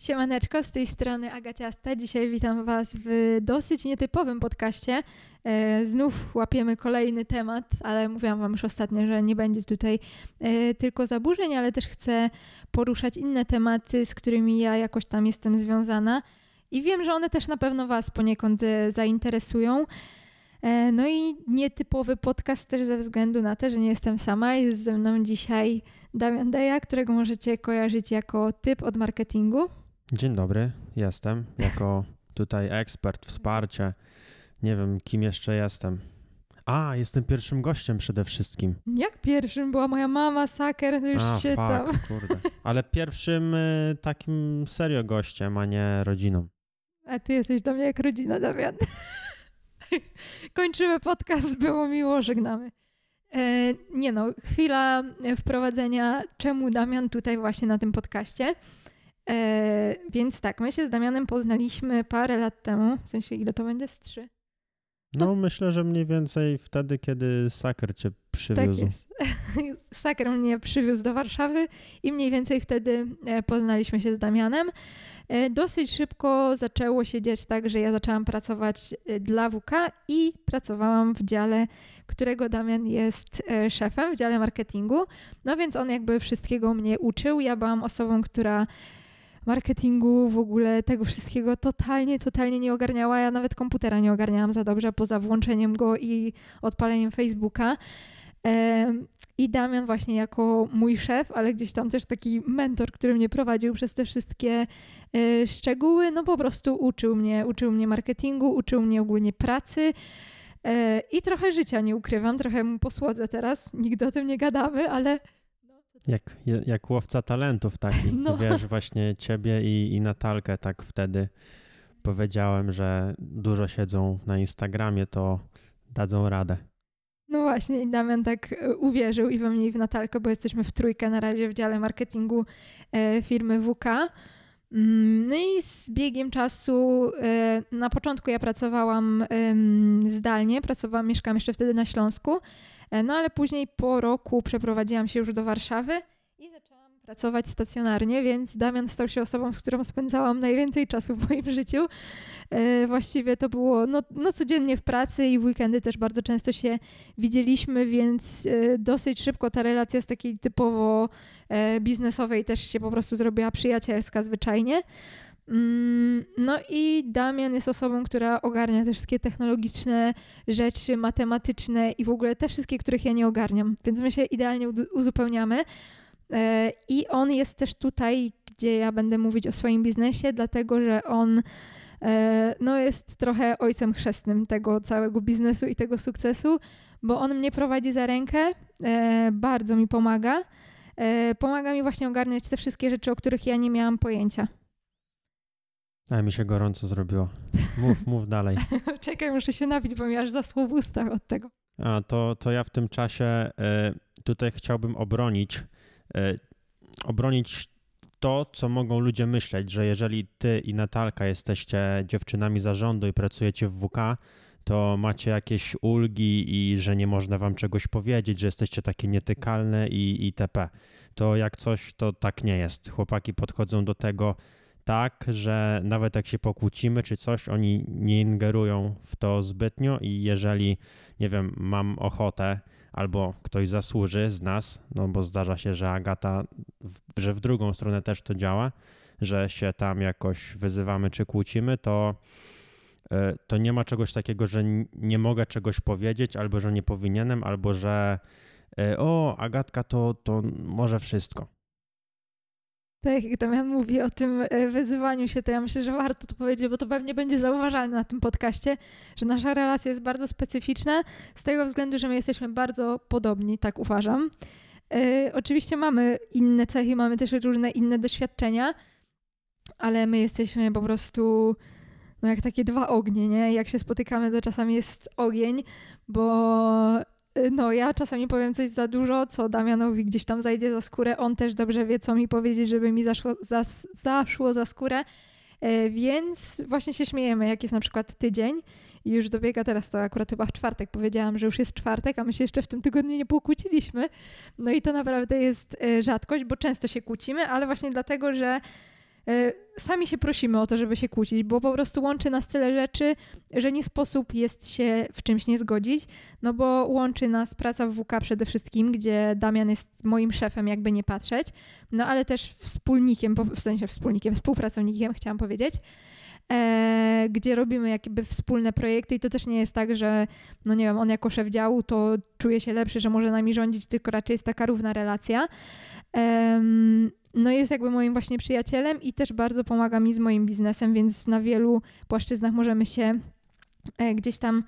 Siemaneczko, z tej strony Agaciasta. Dzisiaj witam Was w dosyć nietypowym podcaście. E, znów łapiemy kolejny temat, ale mówiłam Wam już ostatnio, że nie będzie tutaj e, tylko zaburzeń, ale też chcę poruszać inne tematy, z którymi ja jakoś tam jestem związana i wiem, że one też na pewno Was poniekąd e, zainteresują. No i nietypowy podcast też ze względu na to, że nie jestem sama. Jest ze mną dzisiaj Damian Deja, którego możecie kojarzyć jako typ od marketingu. Dzień dobry, jestem jako tutaj ekspert, wsparcie. Nie wiem, kim jeszcze jestem. A, jestem pierwszym gościem przede wszystkim. Jak pierwszym? Była moja mama, saker, już A, się fuck, tam... kurde. Ale pierwszym y, takim serio gościem, a nie rodziną. A ty jesteś dla mnie jak rodzina, Damian. Kończymy podcast, było miło, żegnamy. E, nie no, chwila wprowadzenia, czemu Damian tutaj właśnie na tym podcaście. E, więc tak, my się z Damianem poznaliśmy parę lat temu, w sensie ile to będzie? Z trzy? No, myślę, że mniej więcej wtedy, kiedy Saker cię przywiózł. Tak jest. Saker mnie przywiózł do Warszawy i mniej więcej wtedy e, poznaliśmy się z Damianem. E, Dosyć szybko zaczęło się dziać tak, że ja zaczęłam pracować e, dla WK i pracowałam w dziale, którego Damian jest szefem, w dziale marketingu. No więc on jakby wszystkiego mnie uczył. Ja byłam osobą, która marketingu, w ogóle tego wszystkiego totalnie, totalnie nie ogarniała. Ja nawet komputera nie ogarniałam za dobrze, poza włączeniem go i odpaleniem Facebooka. I Damian właśnie jako mój szef, ale gdzieś tam też taki mentor, który mnie prowadził przez te wszystkie e, szczegóły, no po prostu uczył mnie, uczył mnie marketingu, uczył mnie ogólnie pracy. e, I trochę życia nie ukrywam, trochę mu posłodzę teraz, nigdy o tym nie gadamy, ale Jak, jak łowca talentów taki. No. Wiesz, właśnie ciebie i, i Natalkę tak wtedy powiedziałem, że dużo siedzą na Instagramie, to dadzą radę. No właśnie, i Damian tak e, uwierzył i we mnie i w Natalkę, bo jesteśmy w trójkę na razie w dziale marketingu e, firmy WK. Mm, No i z biegiem czasu, e, na początku ja pracowałam zdalnie, pracowałam, mieszkałam jeszcze wtedy na Śląsku, e, no ale później po roku przeprowadziłam się już do Warszawy pracować stacjonarnie, więc Damian stał się osobą, z którą spędzałam najwięcej czasu w moim życiu. E, Właściwie to było no, no codziennie w pracy i w weekendy też bardzo często się widzieliśmy, więc e, dosyć szybko ta relacja z takiej typowo e, biznesowej też się po prostu zrobiła przyjacielska zwyczajnie. Mm, No i Damian jest osobą, która ogarnia te wszystkie technologiczne rzeczy, matematyczne i w ogóle te wszystkie, których ja nie ogarniam, więc my się idealnie uzupełniamy. I on jest też tutaj, gdzie ja będę mówić o swoim biznesie, dlatego że on e, no, jest trochę ojcem chrzestnym tego całego biznesu i tego sukcesu, bo on mnie prowadzi za rękę, e, bardzo mi pomaga. E, Pomaga mi właśnie ogarniać te wszystkie rzeczy, o których ja nie miałam pojęcia. A mi się gorąco zrobiło. Mów, mów dalej. Czekaj, muszę się napić, bo mi aż zasło w ustach od tego. A to, to ja w tym czasie e, tutaj chciałbym obronić, obronić to, co mogą ludzie myśleć, że jeżeli ty i Natalka jesteście dziewczynami zarządu i pracujecie w WK, to macie jakieś ulgi i że nie można wam czegoś powiedzieć, że jesteście takie nietykalne i itp. To jak coś, to tak nie jest. Chłopaki podchodzą do tego tak, że nawet jak się pokłócimy czy coś, oni nie ingerują w to zbytnio i jeżeli, nie wiem, mam ochotę albo ktoś zasłuży z nas, no bo zdarza się, że Agata, że w drugą stronę też to działa, że się tam jakoś wyzywamy czy kłócimy, to, e, to nie ma czegoś takiego, że nie mogę czegoś powiedzieć, albo że nie powinienem, albo że e, o, Agatka to, to może wszystko. Tak jak Damian mówi o tym e, wyzywaniu się, to ja myślę, że warto to powiedzieć, bo to pewnie będzie zauważalne na tym podcaście, że nasza relacja jest bardzo specyficzna z tego względu, że my jesteśmy bardzo podobni, tak uważam. E, oczywiście mamy inne cechy, mamy też różne inne doświadczenia, ale my jesteśmy po prostu no jak takie dwa ognie, nie? Jak się spotykamy, to czasami jest ogień, bo no ja czasami powiem coś za dużo, co Damianowi gdzieś tam zajdzie za skórę. On też dobrze wie, co mi powiedzieć, żeby mi zaszło za, zaszło za skórę. E, Więc właśnie się śmiejemy, jak jest na przykład tydzień i już dobiega teraz to akurat chyba w czwartek. Powiedziałam, że już jest czwartek, a my się jeszcze w tym tygodniu nie pokłóciliśmy. No i to naprawdę jest e, rzadkość, bo często się kłócimy, ale właśnie dlatego, że sami się prosimy o to, żeby się kłócić, bo po prostu łączy nas tyle rzeczy, że nie sposób jest się w czymś nie zgodzić, no bo łączy nas praca w WK przede wszystkim, gdzie Damian jest moim szefem, jakby nie patrzeć, no ale też wspólnikiem, w sensie wspólnikiem, współpracownikiem, chciałam powiedzieć e, gdzie robimy jakby wspólne projekty i to też nie jest tak, że no nie wiem, on jako szef działu to czuje się lepszy, że może nami rządzić, tylko raczej jest taka równa relacja. No jest jakby moim właśnie przyjacielem i też bardzo pomaga mi z moim biznesem, więc na wielu płaszczyznach możemy się e, gdzieś tam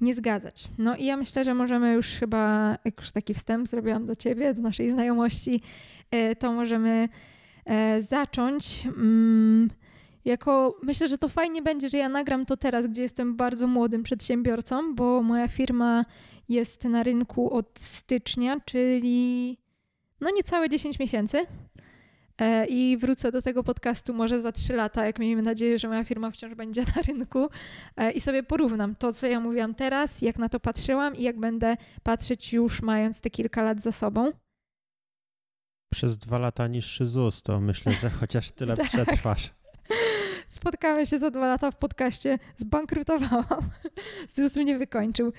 nie zgadzać. No i ja myślę, że możemy już chyba, jak już taki wstęp zrobiłam do ciebie, do naszej znajomości, e, to możemy e, zacząć. Mm, jako myślę, że to fajnie będzie, że ja nagram to teraz, gdzie jestem bardzo młodym przedsiębiorcą, bo moja firma jest na rynku od stycznia, czyli no niecałe 10 miesięcy. E, I wrócę do tego podcastu może za 3 lata, jak miejmy nadzieję, że moja firma wciąż będzie na rynku e, i sobie porównam to, co ja mówiłam teraz, jak na to patrzyłam i jak będę patrzeć już mając te kilka lat za sobą. Przez dwa lata niższy ZUS, to myślę, że chociaż tyle tak. przetrwasz. Spotkamy się za dwa lata w podcaście, zbankrutowałam. ZUS mnie wykończył.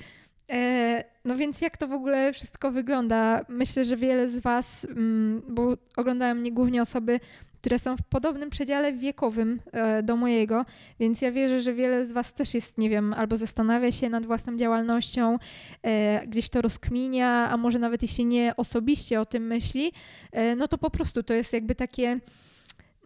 E, no więc jak to w ogóle wszystko wygląda? Myślę, że wiele z Was, mm, bo oglądają mnie głównie osoby, które są w podobnym przedziale wiekowym e, do mojego, więc ja wierzę, że wiele z Was też jest, nie wiem, albo zastanawia się nad własną działalnością, e, gdzieś to rozkminia, a może nawet jeśli nie osobiście o tym myśli, no to po prostu to jest jakby takie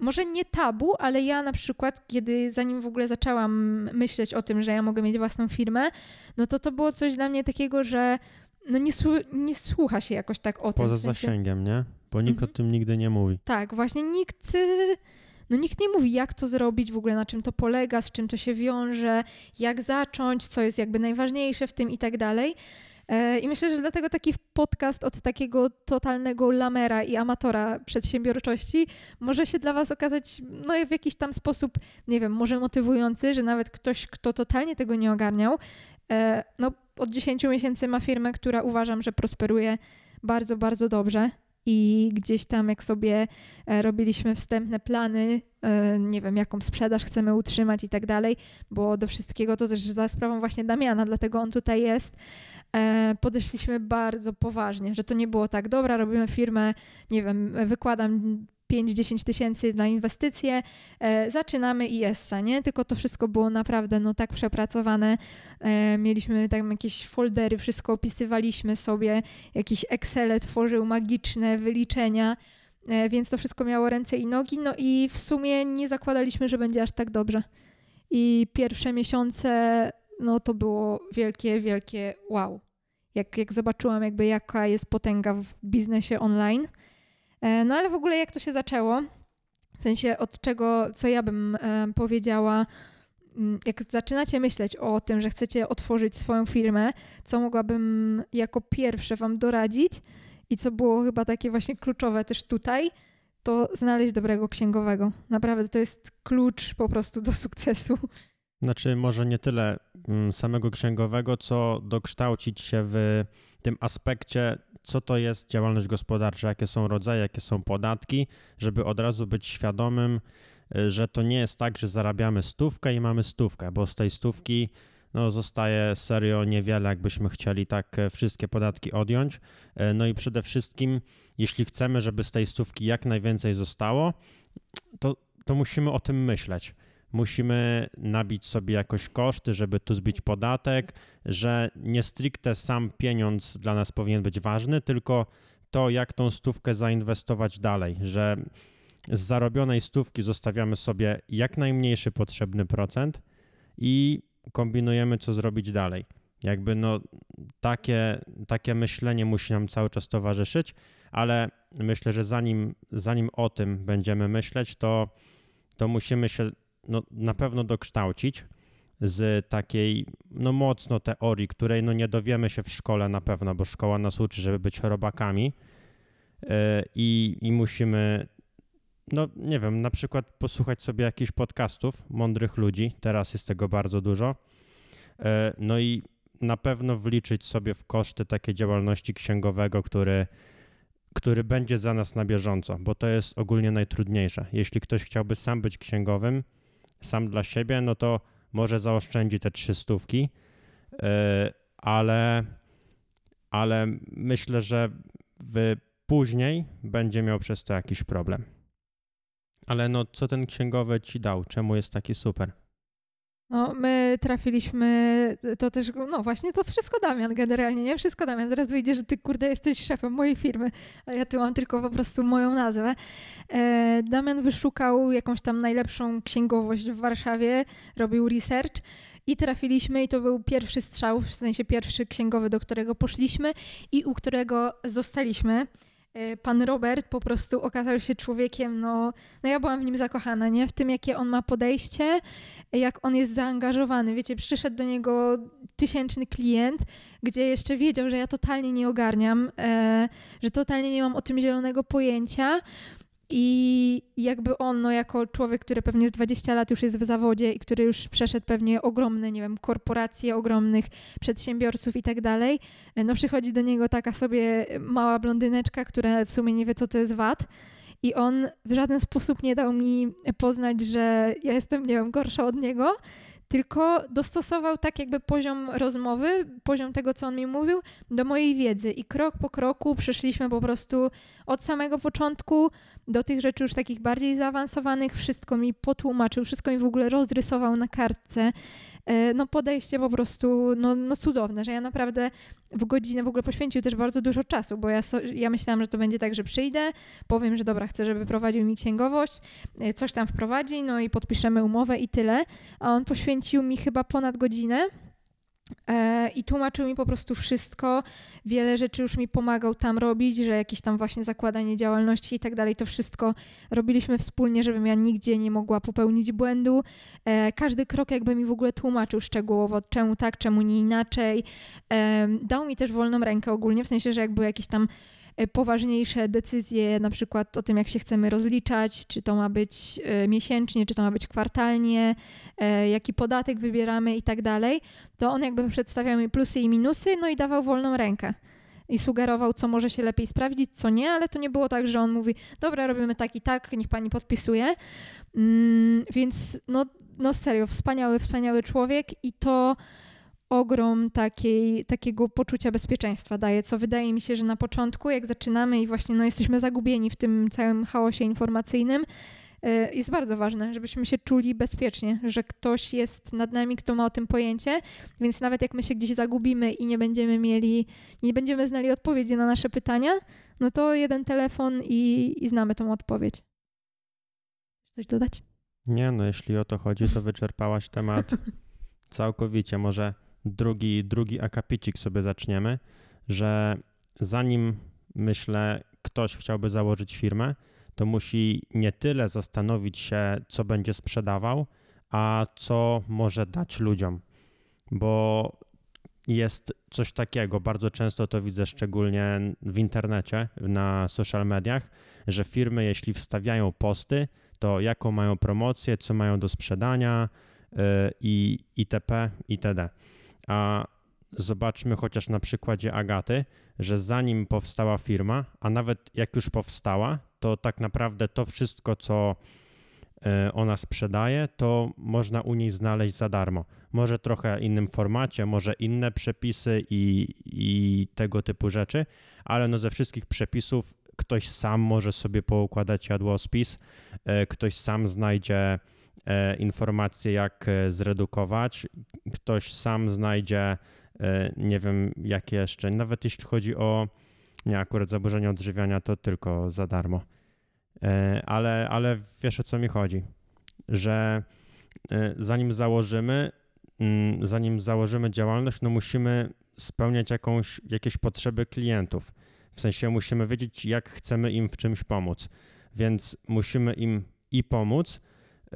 może nie tabu, ale ja na przykład, kiedy zanim w ogóle zaczęłam myśleć o tym, że ja mogę mieć własną firmę, no to to było coś dla mnie takiego, że no nie, nie słucha się jakoś tak o tym. Poza w sensie. zasięgiem, nie? Bo nikt mhm. o tym nigdy nie mówi. Tak, właśnie nikt, no nikt nie mówi, jak to zrobić, w ogóle na czym to polega, z czym to się wiąże, jak zacząć, co jest jakby najważniejsze w tym i tak dalej. E, I myślę, że dlatego taki podcast od takiego totalnego lamera i amatora przedsiębiorczości może się dla Was okazać no, w jakiś tam sposób, nie wiem, może motywujący, że nawet ktoś, kto totalnie tego nie ogarniał, e, no, od 10 miesięcy ma firmę, która uważam, że prosperuje bardzo, bardzo dobrze i gdzieś tam, jak sobie e, robiliśmy wstępne plany, e, nie wiem, jaką sprzedaż chcemy utrzymać i tak dalej, bo do wszystkiego to też za sprawą właśnie Damiana, dlatego on tutaj jest, e, podeszliśmy bardzo poważnie, że to nie było tak, dobra, robimy firmę, nie wiem, wykładam 5-10 tysięcy na inwestycje, e, zaczynamy IS-a, nie? Tylko to wszystko było naprawdę no tak przepracowane. E, mieliśmy tam jakieś foldery, wszystko opisywaliśmy sobie, jakieś Excele tworzył magiczne wyliczenia, e, więc to wszystko miało ręce i nogi, no i w sumie nie zakładaliśmy, że będzie aż tak dobrze. I pierwsze miesiące, no to było wielkie, wielkie wow. Jak, jak zobaczyłam jakby jaka jest potęga w biznesie online, no ale w ogóle jak to się zaczęło? W sensie od czego, co ja bym e, powiedziała, mm, jak zaczynacie myśleć o tym, że chcecie otworzyć swoją firmę, co mogłabym jako pierwsze Wam doradzić i co było chyba takie właśnie kluczowe też tutaj, to znaleźć dobrego księgowego. Naprawdę to jest klucz po prostu do sukcesu. Znaczy, może nie tyle mm, samego księgowego, co dokształcić się w tym aspekcie co to jest działalność gospodarcza, jakie są rodzaje, jakie są podatki, żeby od razu być świadomym, y, że to nie jest tak, że zarabiamy stówkę i mamy stówkę, bo z tej stówki no, zostaje serio niewiele, jakbyśmy chcieli tak e, wszystkie podatki odjąć. E, no i przede wszystkim, jeśli chcemy, żeby z tej stówki jak najwięcej zostało, to, to musimy o tym myśleć musimy nabić sobie jakoś koszty, żeby tu zbić podatek, że nie stricte sam pieniądz dla nas powinien być ważny, tylko to, jak tą stówkę zainwestować dalej, że z zarobionej stówki zostawiamy sobie jak najmniejszy potrzebny procent i kombinujemy, co zrobić dalej. Jakby no takie, takie myślenie musi nam cały czas towarzyszyć, ale myślę, że zanim, zanim o tym będziemy myśleć, to, to musimy się no, na pewno dokształcić z takiej no, mocno teorii, której no, nie dowiemy się w szkole na pewno, bo szkoła nas uczy, żeby być robakami e, i, i musimy, no nie wiem, na przykład posłuchać sobie jakichś podcastów mądrych ludzi, teraz jest tego bardzo dużo, e, no i na pewno wliczyć sobie w koszty takie działalności księgowego, który który będzie za nas na bieżąco, bo to jest ogólnie najtrudniejsze. Jeśli ktoś chciałby sam być księgowym, sam dla siebie, no to może zaoszczędzi te trzy stówki, e, ale, ale myślę, że w później będzie miał przez to jakiś problem. Ale no, co ten księgowy ci dał? Czemu jest taki super? No, my trafiliśmy, to też, no właśnie, to wszystko Damian generalnie, nie? Wszystko Damian. Zaraz wyjdzie, że ty, kurde, jesteś szefem mojej firmy, a ja tu mam tylko po prostu moją nazwę. E, Damian wyszukał jakąś tam najlepszą księgowość w Warszawie, robił research i trafiliśmy i to był pierwszy strzał, w sensie pierwszy księgowy, do którego poszliśmy i u którego zostaliśmy. E, pan Robert po prostu okazał się człowiekiem, no, no ja byłam w nim zakochana, nie? W tym, jakie on ma podejście, jak on jest zaangażowany. Wiecie, przyszedł do niego tysięczny klient, gdzie jeszcze wiedział, że ja totalnie nie ogarniam, e, że totalnie nie mam o tym zielonego pojęcia. I jakby on, no jako człowiek, który pewnie z 20 lat już jest w zawodzie i który już przeszedł pewnie ogromne, nie wiem, korporacje, ogromnych przedsiębiorców i tak dalej, no przychodzi do niego taka sobie mała blondyneczka, która w sumie nie wie, co to jest VAT. I on w żaden sposób nie dał mi poznać, że ja jestem, nie wiem, gorsza od niego, tylko dostosował tak jakby poziom rozmowy, poziom tego, co on mi mówił, do mojej wiedzy. I krok po kroku przeszliśmy po prostu od samego początku do tych rzeczy już takich bardziej zaawansowanych. Wszystko mi potłumaczył, wszystko mi w ogóle rozrysował na kartce. E, no podejście po prostu no, no cudowne, że ja naprawdę w godzinę w ogóle poświęcił też bardzo dużo czasu, bo ja, so, ja myślałam, że to będzie tak, że przyjdę, powiem, że dobra, chcę, żeby prowadził mi księgowość, e, coś tam wprowadzi, no i podpiszemy umowę i tyle, a on poświęcił mi chyba ponad godzinę I tłumaczył mi po prostu wszystko. Wiele rzeczy już mi pomagał tam robić, że jakieś tam właśnie zakładanie działalności i tak dalej, to wszystko robiliśmy wspólnie, żebym ja nigdzie nie mogła popełnić błędu. E, każdy krok jakby mi w ogóle tłumaczył szczegółowo, czemu tak, czemu nie inaczej. E, dał mi też wolną rękę ogólnie, w sensie, że jak były jakieś tam E, poważniejsze decyzje, na przykład o tym, jak się chcemy rozliczać, czy to ma być e, miesięcznie, czy to ma być kwartalnie, e, jaki podatek wybieramy i tak dalej, to on jakby przedstawiał mi plusy i minusy, no i dawał wolną rękę i sugerował, co może się lepiej sprawdzić, co nie, ale to nie było tak, że on mówi, dobra, robimy tak i tak, niech pani podpisuje. Mm, więc no, no serio, wspaniały, wspaniały człowiek i to ogrom takiej, takiego poczucia bezpieczeństwa daje, co wydaje mi się, że na początku, jak zaczynamy i właśnie no, jesteśmy zagubieni w tym całym chaosie informacyjnym, y, jest bardzo ważne, żebyśmy się czuli bezpiecznie, że ktoś jest nad nami, kto ma o tym pojęcie, więc nawet jak my się gdzieś zagubimy i nie będziemy mieli, nie będziemy znali odpowiedzi na nasze pytania, no to jeden telefon i, i znamy tą odpowiedź. Coś dodać? Nie, no jeśli o to chodzi, to wyczerpałaś temat całkowicie. Może drugi, drugi akapicik sobie zaczniemy, że zanim myślę, ktoś chciałby założyć firmę, to musi nie tyle zastanowić się, co będzie sprzedawał, a co może dać ludziom. Bo jest coś takiego, bardzo często to widzę szczególnie w internecie, na social mediach, że firmy, jeśli wstawiają posty, to jaką mają promocję, co mają do sprzedania yy, i itp. itd. A zobaczmy chociaż na przykładzie Agaty, że zanim powstała firma, a nawet jak już powstała, to tak naprawdę to wszystko, co e, ona sprzedaje, to można u niej znaleźć za darmo. Może trochę innym formacie, może inne przepisy i, i tego typu rzeczy, ale no ze wszystkich przepisów ktoś sam może sobie poukładać jadłospis, e, ktoś sam znajdzie informacje, jak e, zredukować. Ktoś sam znajdzie, e, nie wiem, jakie jeszcze, nawet jeśli chodzi o, nie, akurat zaburzenia odżywiania, to tylko za darmo. Ale, ale wiesz o co mi chodzi, że zanim założymy, mm, zanim założymy działalność, no musimy spełniać jakąś, jakieś potrzeby klientów. W sensie musimy wiedzieć, jak chcemy im w czymś pomóc. Więc musimy im i pomóc, E,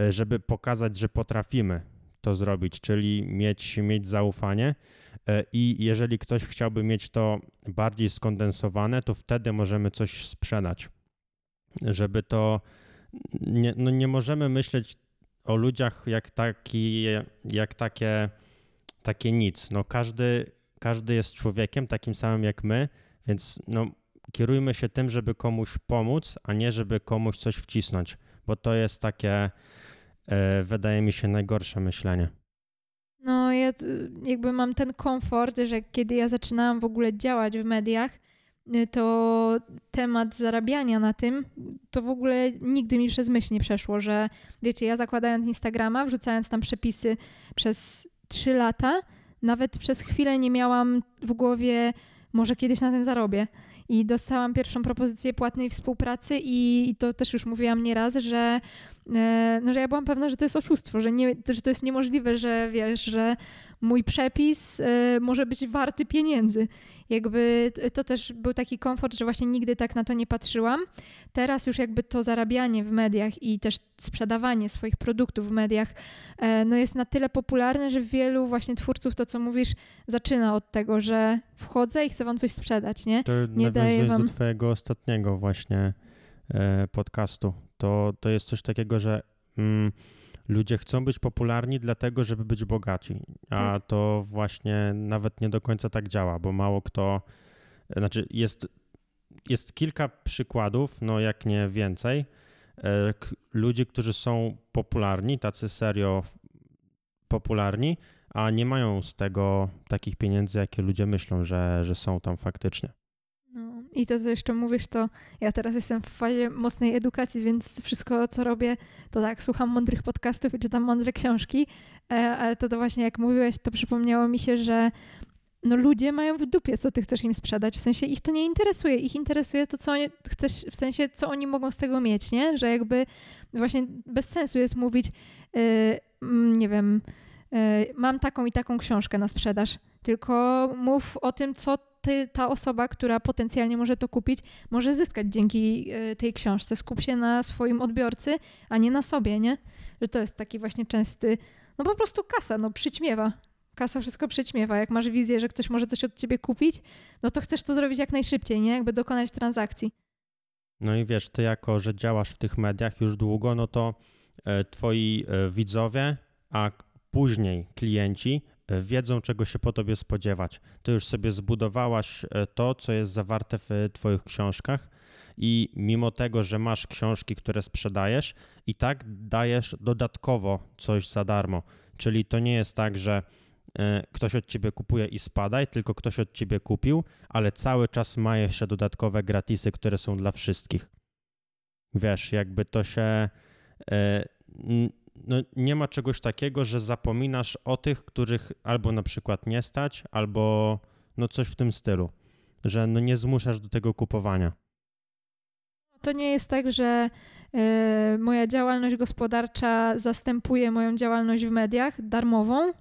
żeby pokazać, że potrafimy to zrobić, czyli mieć, mieć zaufanie. E, I jeżeli ktoś chciałby mieć to bardziej skondensowane, to wtedy możemy coś sprzedać. Żeby to. Nie, no nie możemy myśleć o ludziach jak, taki, jak takie, takie nic. No każdy, każdy jest człowiekiem takim samym jak my, więc no, kierujmy się tym, żeby komuś pomóc, a nie żeby komuś coś wcisnąć, bo to jest takie, e, wydaje mi się, najgorsze myślenie. No, ja jakby mam ten komfort, że kiedy ja zaczynałam w ogóle działać w mediach, y, to temat zarabiania na tym, to w ogóle nigdy mi przez myśl nie przeszło, że wiecie, ja zakładając Instagrama, wrzucając tam przepisy przez trzy lata, nawet przez chwilę nie miałam w głowie, może kiedyś na tym zarobię. I dostałam pierwszą propozycję płatnej współpracy i to też już mówiłam nieraz, że E, no, że ja byłam pewna, że to jest oszustwo, że, nie, że to jest niemożliwe, że wiesz, że mój przepis e, może być warty pieniędzy. Jakby to też był taki komfort, że właśnie nigdy tak na to nie patrzyłam. Teraz już jakby to zarabianie w mediach i też sprzedawanie swoich produktów w mediach e, no jest na tyle popularne, że wielu właśnie twórców, to co mówisz, zaczyna od tego, że wchodzę i chcę wam coś sprzedać, nie? To nie daje wam... do twojego ostatniego właśnie podcastu to, to jest coś takiego, że mm, ludzie chcą być popularni dlatego, żeby być bogaci, a tak. to właśnie nawet nie do końca tak działa, bo mało kto, znaczy jest, jest kilka przykładów, no jak nie więcej, e, ludzi, którzy są popularni, tacy serio popularni, a nie mają z tego takich pieniędzy, jakie ludzie myślą, że, że są tam faktycznie. I to, co jeszcze mówisz, to ja teraz jestem w fazie mocnej edukacji, więc wszystko, co robię, to tak, słucham mądrych podcastów i czytam mądre książki, e, ale to, to właśnie jak mówiłeś, to przypomniało mi się, że no ludzie mają w dupie, co ty chcesz im sprzedać. W sensie ich to nie interesuje. Ich interesuje to, co oni, chcesz, w sensie, co oni mogą z tego mieć, nie? Że jakby właśnie bez sensu jest mówić, yy, nie wiem, yy, mam taką i taką książkę na sprzedaż. Tylko mów o tym, co ty, ta osoba, która potencjalnie może to kupić, może zyskać dzięki e, tej książce. Skup się na swoim odbiorcy, a nie na sobie, nie? Że to jest taki właśnie częsty, no po prostu kasa, no przyćmiewa. Kasa wszystko przyćmiewa. Jak masz wizję, że ktoś może coś od ciebie kupić, no to chcesz to zrobić jak najszybciej, nie? Jakby dokonać transakcji. No i wiesz, ty jako, że działasz w tych mediach już długo, no to e, twoi e, widzowie, a później klienci wiedzą, czego się po tobie spodziewać. Ty już sobie zbudowałaś e, to, co jest zawarte w Twoich książkach, i mimo tego, że masz książki, które sprzedajesz, i tak dajesz dodatkowo coś za darmo. Czyli to nie jest tak, że e, ktoś od ciebie kupuje i spadaj, tylko ktoś od ciebie kupił, ale cały czas ma jeszcze dodatkowe gratisy, które są dla wszystkich. Wiesz, jakby to się e, no, nie ma czegoś takiego, że zapominasz o tych, których albo na przykład nie stać, albo no coś w tym stylu, że no nie zmuszasz do tego kupowania. To nie jest tak, że y, moja działalność gospodarcza zastępuje moją działalność w mediach darmową,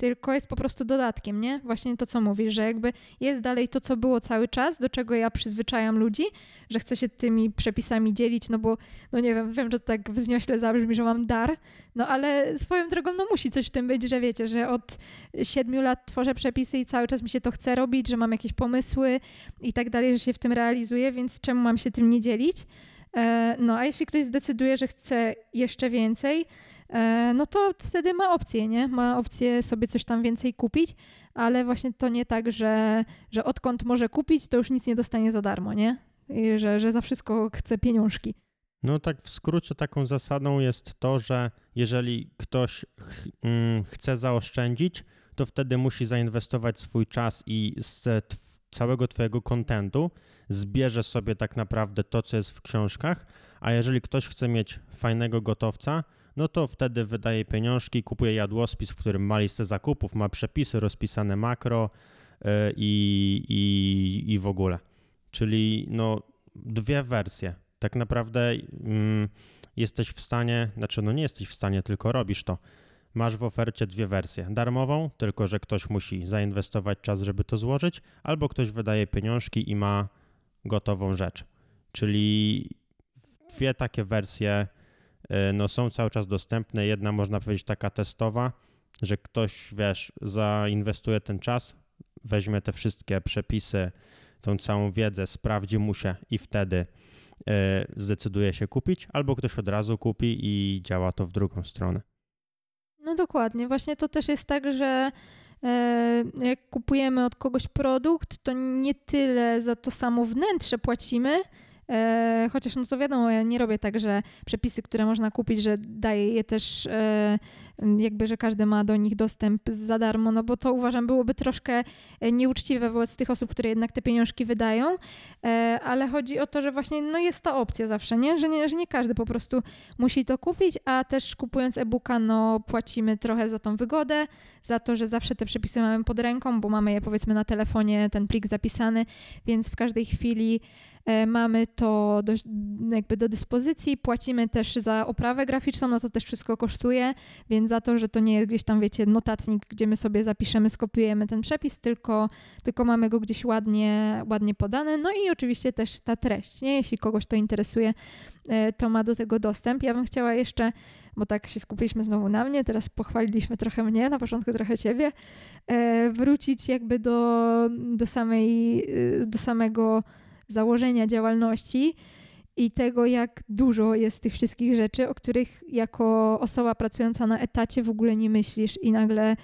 tylko jest po prostu dodatkiem, nie? Właśnie to, co mówisz, że jakby jest dalej to, co było cały czas, do czego ja przyzwyczajam ludzi, że chcę się tymi przepisami dzielić, no bo, no nie wiem, wiem, że to tak wzniośle zabrzmi, że mam dar, no ale swoją drogą, no musi coś w tym być, że wiecie, że od siedmiu lat tworzę przepisy i cały czas mi się to chce robić, że mam jakieś pomysły i tak dalej, że się w tym realizuję, więc czemu mam się tym nie dzielić? E, no, a jeśli ktoś zdecyduje, że chce jeszcze więcej, no to wtedy ma opcję, nie? Ma opcję sobie coś tam więcej kupić, ale właśnie to nie tak, że, że odkąd może kupić, to już nic nie dostanie za darmo, nie? I że, że za wszystko chce pieniążki. No tak w skrócie taką zasadą jest to, że jeżeli ktoś ch mm, chce zaoszczędzić, to wtedy musi zainwestować swój czas i z całego twojego kontentu zbierze sobie tak naprawdę to, co jest w książkach, a jeżeli ktoś chce mieć fajnego gotowca, no to wtedy wydaje pieniążki, kupuje jadłospis, w którym ma listę zakupów, ma przepisy rozpisane makro e, i, i, i w ogóle. Czyli no dwie wersje. Tak naprawdę mm, jesteś w stanie, znaczy no nie jesteś w stanie, tylko robisz to. Masz w ofercie dwie wersje. Darmową, tylko że ktoś musi zainwestować czas, żeby to złożyć, albo ktoś wydaje pieniążki i ma gotową rzecz. Czyli dwie takie wersje no, są cały czas dostępne. Jedna można powiedzieć taka testowa, że ktoś, wiesz, zainwestuje ten czas, weźmie te wszystkie przepisy, tą całą wiedzę, sprawdzi mu się i wtedy e, zdecyduje się kupić, albo ktoś od razu kupi i działa to w drugą stronę. No dokładnie. Właśnie to też jest tak, że e, jak kupujemy od kogoś produkt, to nie tyle za to samo wnętrze płacimy, E, chociaż no to wiadomo, ja nie robię tak, że przepisy, które można kupić, że daję je też e, jakby, że każdy ma do nich dostęp za darmo, no bo to uważam byłoby troszkę e, nieuczciwe wobec tych osób, które jednak te pieniążki wydają, ale chodzi o to, że właśnie no jest ta opcja zawsze, nie? Że, nie? że nie każdy po prostu musi to kupić, a też kupując e-booka, no płacimy trochę za tą wygodę, za to, że zawsze te przepisy mamy pod ręką, bo mamy je powiedzmy na telefonie, ten plik zapisany, więc w każdej chwili mamy to do, jakby do dyspozycji, płacimy też za oprawę graficzną, no to też wszystko kosztuje, więc za to, że to nie jest gdzieś tam, wiecie, notatnik, gdzie my sobie zapiszemy, skopiujemy ten przepis, tylko, tylko mamy go gdzieś ładnie, ładnie podany. No i oczywiście też ta treść, nie? Jeśli kogoś to interesuje, e, to ma do tego dostęp. Ja bym chciała jeszcze, bo tak się skupiliśmy znowu na mnie, teraz pochwaliliśmy trochę mnie, na początku trochę ciebie, e, wrócić jakby do, do samej, do samego założenia działalności i tego, jak dużo jest tych wszystkich rzeczy, o których jako osoba pracująca na etacie w ogóle nie myślisz i nagle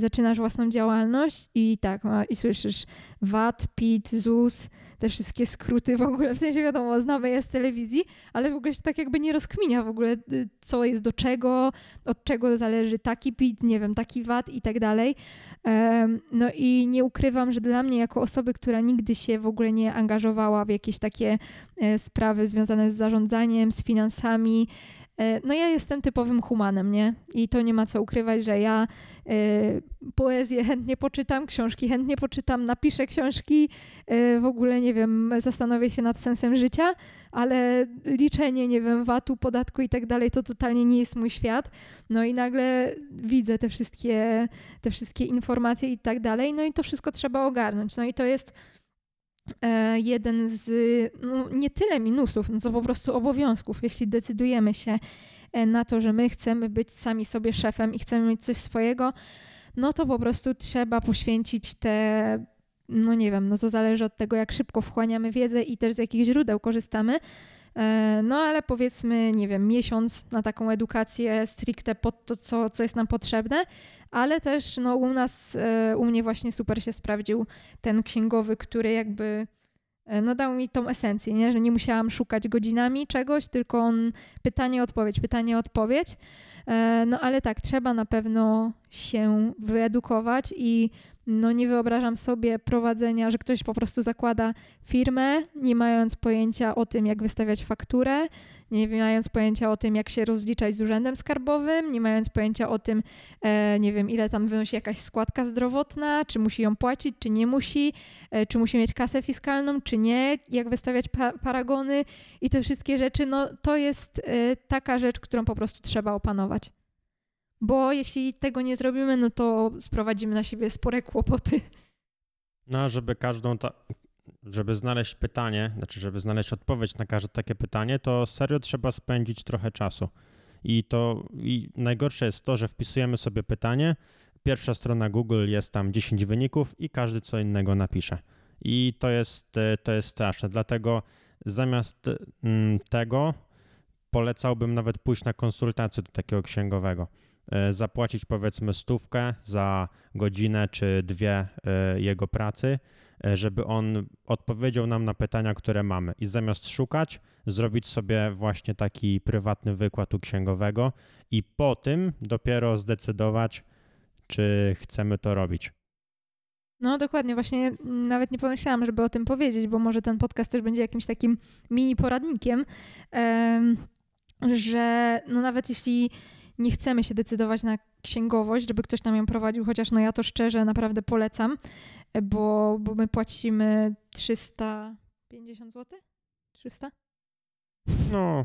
zaczynasz własną działalność i tak, i słyszysz VAT, PIT, ZUS, te wszystkie skróty w ogóle, w sensie wiadomo, znamy je z telewizji, ale w ogóle się tak jakby nie rozkminia w ogóle, y, co jest do czego, od czego zależy taki PIT, nie wiem, taki VAT i tak dalej. No i nie ukrywam, że dla mnie jako osoby, która nigdy się w ogóle nie angażowała w jakieś takie e, sprawy związane z zarządzaniem, z finansami, no ja jestem typowym humanem, nie? I to nie ma co ukrywać, że ja y, poezję chętnie poczytam, książki chętnie poczytam, napiszę książki, y, w ogóle nie wiem, zastanowię się nad sensem życia, ale liczenie, nie wiem, VAT-u, podatku i tak dalej, to totalnie nie jest mój świat. No i nagle widzę te wszystkie, te wszystkie informacje i tak dalej, no i to wszystko trzeba ogarnąć. No i to jest E, jeden z no, nie tyle minusów, no co po prostu obowiązków, jeśli decydujemy się e, na to, że my chcemy być sami sobie szefem i chcemy mieć coś swojego, no to po prostu trzeba poświęcić te, no nie wiem, no to zależy od tego, jak szybko wchłaniamy wiedzę i też z jakich źródeł korzystamy. E, no ale powiedzmy, nie wiem, miesiąc na taką edukację stricte pod to, co, co jest nam potrzebne, ale też no, u nas, e, u mnie właśnie super się sprawdził ten księgowy, który jakby e, no dał mi tą esencję, nie? że nie musiałam szukać godzinami czegoś, tylko on pytanie, odpowiedź, pytanie, odpowiedź. No ale tak, trzeba na pewno się wyedukować i no nie wyobrażam sobie prowadzenia, że ktoś po prostu zakłada firmę, nie mając pojęcia o tym, jak wystawiać fakturę, nie mając pojęcia o tym, jak się rozliczać z urzędem skarbowym, nie mając pojęcia o tym, e, nie wiem, ile tam wynosi jakaś składka zdrowotna, czy musi ją płacić, czy nie musi, e, czy musi mieć kasę fiskalną, czy nie, jak wystawiać pa paragony i te wszystkie rzeczy, no to jest e, taka rzecz, którą po prostu trzeba opanować bo jeśli tego nie zrobimy, no to sprowadzimy na siebie spore kłopoty. No, żeby każdą ta, żeby znaleźć pytanie, znaczy żeby znaleźć odpowiedź na każde takie pytanie, to serio trzeba spędzić trochę czasu. I to i najgorsze jest to, że wpisujemy sobie pytanie, pierwsza strona Google jest tam 10 wyników i każdy co innego napisze. I to jest, to jest straszne. Dlatego zamiast mm, tego polecałbym nawet pójść na konsultację do takiego księgowego E, zapłacić powiedzmy stówkę za godzinę czy dwie e, jego pracy, e, żeby on odpowiedział nam na pytania, które mamy. I zamiast szukać, zrobić sobie właśnie taki prywatny wykład u księgowego i po tym dopiero zdecydować, czy chcemy to robić. No dokładnie, właśnie nawet nie pomyślałam, żeby o tym powiedzieć, bo może ten podcast też będzie jakimś takim mini poradnikiem, że no nawet jeśli nie chcemy się decydować na księgowość, żeby ktoś nam ją prowadził, chociaż no ja to szczerze naprawdę polecam, bo, bo my płacimy 350 zł? 300? No,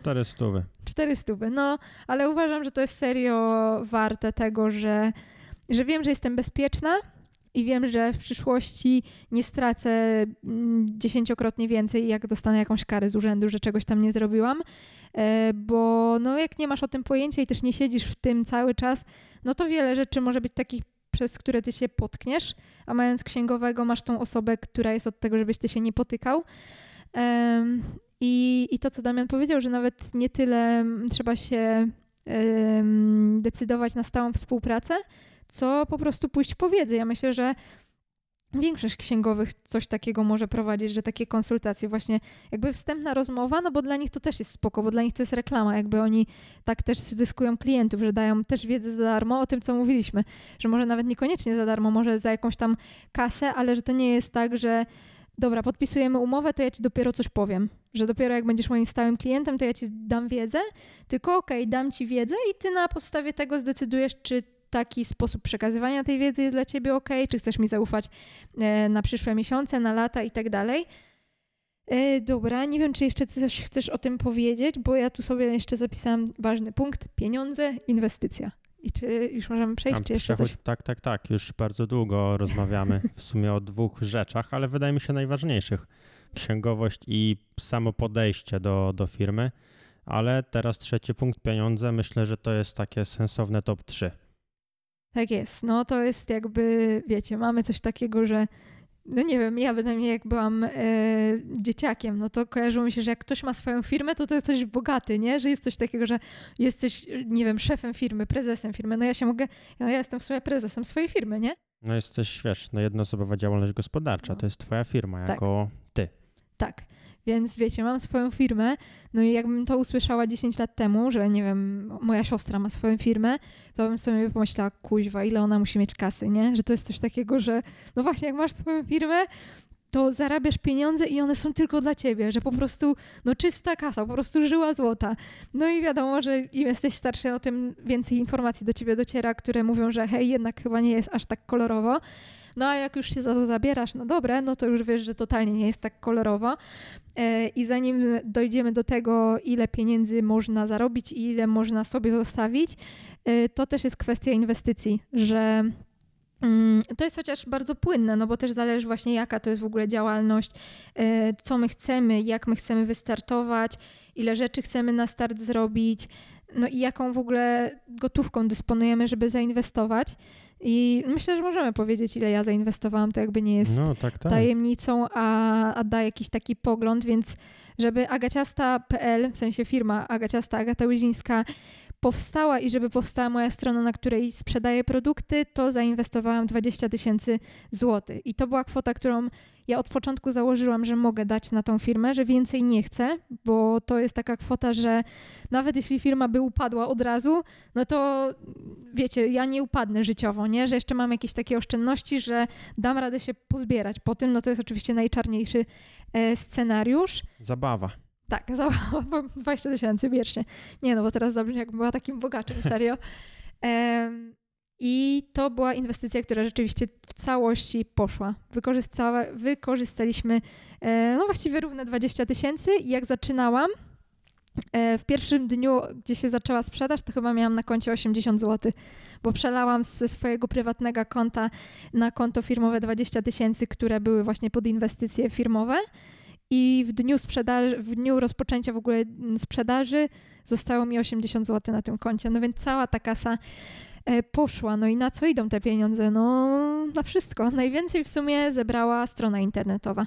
400. 400, no, ale uważam, że to jest serio warte tego, że, że wiem, że jestem bezpieczna, i wiem, że w przyszłości nie stracę mm, dziesięciokrotnie więcej, jak dostanę jakąś karę z urzędu, że czegoś tam nie zrobiłam, e, bo no jak nie masz o tym pojęcia i też nie siedzisz w tym cały czas, no to wiele rzeczy może być takich przez które ty się potkniesz, a mając księgowego masz tą osobę, która jest od tego, żebyś ty się nie potykał. I, I to, co Damian powiedział, że nawet nie tyle trzeba się decydować na stałą współpracę, co po prostu pójść po wiedzę. Ja myślę, że Większość księgowych coś takiego może prowadzić, że takie konsultacje, właśnie jakby wstępna rozmowa, no bo dla nich to też jest spoko, bo dla nich to jest reklama, jakby oni tak też zyskują klientów, że dają też wiedzę za darmo. O tym, co mówiliśmy, że może nawet niekoniecznie za darmo, może za jakąś tam kasę, ale że to nie jest tak, że dobra, podpisujemy umowę, to ja ci dopiero coś powiem, że dopiero jak będziesz moim stałym klientem, to ja ci dam wiedzę, tylko okej, okay, dam ci wiedzę i ty na podstawie tego zdecydujesz, czy taki sposób przekazywania tej wiedzy jest dla ciebie ok, czy chcesz mi zaufać e, na przyszłe miesiące, na lata i tak dalej. E, dobra, nie wiem, czy jeszcze coś chcesz o tym powiedzieć, bo ja tu sobie jeszcze zapisałam ważny punkt: pieniądze, inwestycja. I czy już możemy przejść, czy jeszcze coś? Tak, tak, tak. Już bardzo długo rozmawiamy w sumie o dwóch rzeczach, ale wydaje mi się najważniejszych. Księgowość i samo podejście do, do firmy. Ale teraz trzeci punkt, pieniądze. Myślę, że to jest takie sensowne top 3. Tak jest. No to jest jakby, wiecie, mamy coś takiego, że no nie wiem, ja bynajmniej jak byłam e, dzieciakiem, no to kojarzyło mi się, że jak ktoś ma swoją firmę, to to jest coś bogaty, nie? Że jest coś takiego, że jesteś, nie wiem, szefem firmy, prezesem firmy. No ja się mogę, no ja jestem w sumie prezesem swojej firmy, nie? No jesteś, wiesz, no jednoosobowa działalność gospodarcza, no. to jest twoja firma tak. jako. Tak. Więc wiecie, mam swoją firmę, no i jakbym to usłyszała 10 lat temu, że nie wiem, moja siostra ma swoją firmę, to bym sobie pomyślała, kuźwa, ile ona musi mieć kasy, nie? Że to jest coś takiego, że no właśnie, jak masz swoją firmę, to zarabiasz pieniądze i one są tylko dla ciebie, że po prostu, no czysta kasa, po prostu żyła złota. No i wiadomo, że im jesteś starszy, o tym więcej informacji do ciebie dociera, które mówią, że hej, jednak chyba nie jest aż tak kolorowo. No a jak już się za to zabierasz na dobre, no to już wiesz, że totalnie nie jest tak kolorowo. E, I zanim dojdziemy do tego, ile pieniędzy można zarobić i ile można sobie zostawić, e, to też jest kwestia inwestycji, że mm, to jest chociaż bardzo płynne, no bo też zależy właśnie jaka to jest w ogóle działalność, e, co my chcemy, jak my chcemy wystartować, ile rzeczy chcemy na start zrobić, no i jaką w ogóle gotówką dysponujemy, żeby zainwestować. I myślę, że możemy powiedzieć, ile ja zainwestowałam, to jakby nie jest no, tak, tak. tajemnicą, a, a da jakiś taki pogląd, więc żeby agaciasta.pl, w sensie firma Agaciasta, Agata Łyzińska powstała i żeby powstała moja strona, na której sprzedaję produkty, to zainwestowałam 20 tysięcy złotych. I to była kwota, którą ja od początku założyłam, że mogę dać na tą firmę, że więcej nie chcę, bo to jest taka kwota, że nawet jeśli firma by upadła od razu, no to wiecie, ja nie upadnę życiowo, nie? Że jeszcze mam jakieś takie oszczędności, że dam radę się pozbierać po tym, no to jest oczywiście najczarniejszy e, scenariusz. Zabawa. Tak, za 20 tysięcy wiecznie. Nie no, bo teraz zabrzmi jakbym była takim bogaczem, serio. I to była inwestycja, która rzeczywiście w całości poszła. Wykorzysta, wykorzystaliśmy e, no właściwie równe 20 tysięcy i jak zaczynałam, e, w pierwszym dniu, gdzie się zaczęła sprzedaż, to chyba miałam na koncie 80 zł, bo przelałam ze swojego prywatnego konta na konto firmowe 20 tysięcy, które były właśnie pod inwestycje firmowe. I w dniu sprzedaży, w dniu rozpoczęcia w ogóle sprzedaży zostało mi 80 zł na tym koncie. No więc cała ta kasa e, poszła. No i na co idą te pieniądze? No na wszystko. Najwięcej w sumie zebrała strona internetowa,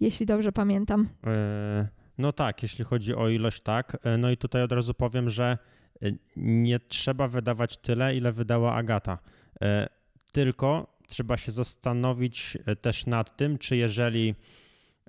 jeśli dobrze pamiętam. E, no tak, jeśli chodzi o ilość, tak. E, no i tutaj od razu powiem, że nie trzeba wydawać tyle, ile wydała Agata. Tylko trzeba się zastanowić też nad tym, czy jeżeli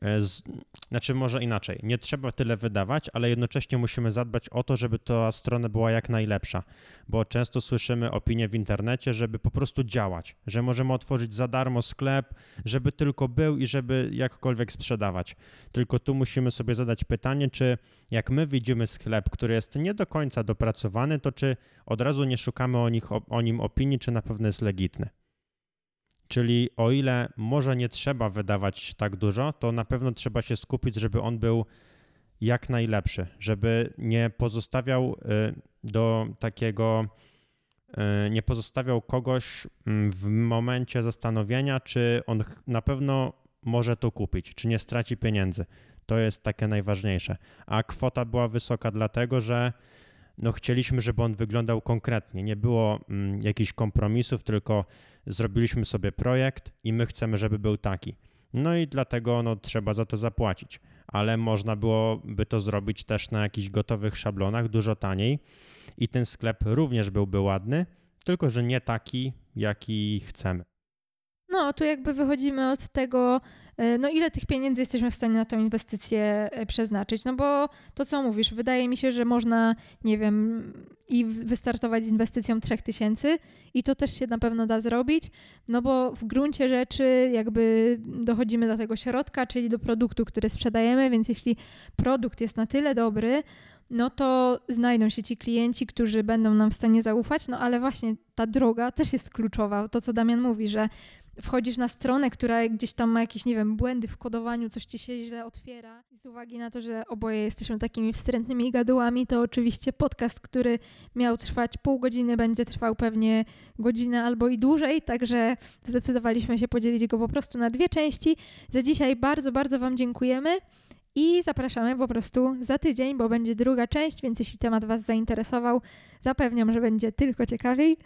z, znaczy, może inaczej. Nie trzeba tyle wydawać, ale jednocześnie musimy zadbać o to, żeby ta strona była jak najlepsza, bo często słyszymy opinie w internecie, żeby po prostu działać, że możemy otworzyć za darmo sklep, żeby tylko był i żeby jakkolwiek sprzedawać. Tylko tu musimy sobie zadać pytanie, czy jak my widzimy sklep, który jest nie do końca dopracowany, to czy od razu nie szukamy o, nich, o, o nim opinii, czy na pewno jest legitny. Czyli o ile może nie trzeba wydawać tak dużo, to na pewno trzeba się skupić, żeby on był jak najlepszy, żeby nie pozostawiał y, do takiego, y, nie pozostawiał kogoś mm, w momencie zastanowienia, czy on na pewno może to kupić, czy nie straci pieniędzy. To jest takie najważniejsze. A kwota była wysoka dlatego, że no chcieliśmy, żeby on wyglądał konkretnie. Nie było mm, jakichś kompromisów, tylko zrobiliśmy sobie projekt i my chcemy, żeby był taki. No i dlatego no, trzeba za to zapłacić. Ale można byłoby to zrobić też na jakichś gotowych szablonach, dużo taniej i ten sklep również byłby ładny, tylko że nie taki, jaki chcemy. No, tu jakby wychodzimy od tego, e, no ile tych pieniędzy jesteśmy w stanie na tą inwestycję e, przeznaczyć. No bo to, co mówisz, wydaje mi się, że można, nie wiem, i wystartować z inwestycją 3000 i to też się na pewno da zrobić, no bo w gruncie rzeczy jakby dochodzimy do tego środka, czyli do produktu, który sprzedajemy, więc jeśli produkt jest na tyle dobry, no to znajdą się ci klienci, którzy będą nam w stanie zaufać, no ale właśnie ta droga też jest kluczowa. To, co Damian mówi, że wchodzisz na stronę, która gdzieś tam ma jakieś, nie wiem, błędy w kodowaniu, coś ci się źle otwiera. Z uwagi na to, że oboje jesteśmy takimi wstrętnymi gadułami, to oczywiście podcast, który miał trwać pół godziny, będzie trwał pewnie godzinę albo i dłużej, także zdecydowaliśmy się podzielić go po prostu na dwie części. Za dzisiaj bardzo, bardzo Wam dziękujemy. I zapraszamy po prostu za tydzień, bo będzie druga część, więc jeśli temat Was zainteresował, zapewniam, że będzie tylko ciekawiej.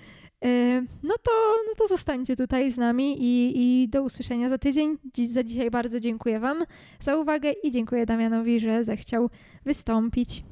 E, no to, no to zostańcie tutaj z nami i, i do usłyszenia za tydzień. Dziś, za dzisiaj bardzo dziękuję Wam za uwagę i dziękuję Damianowi, że zechciał wystąpić.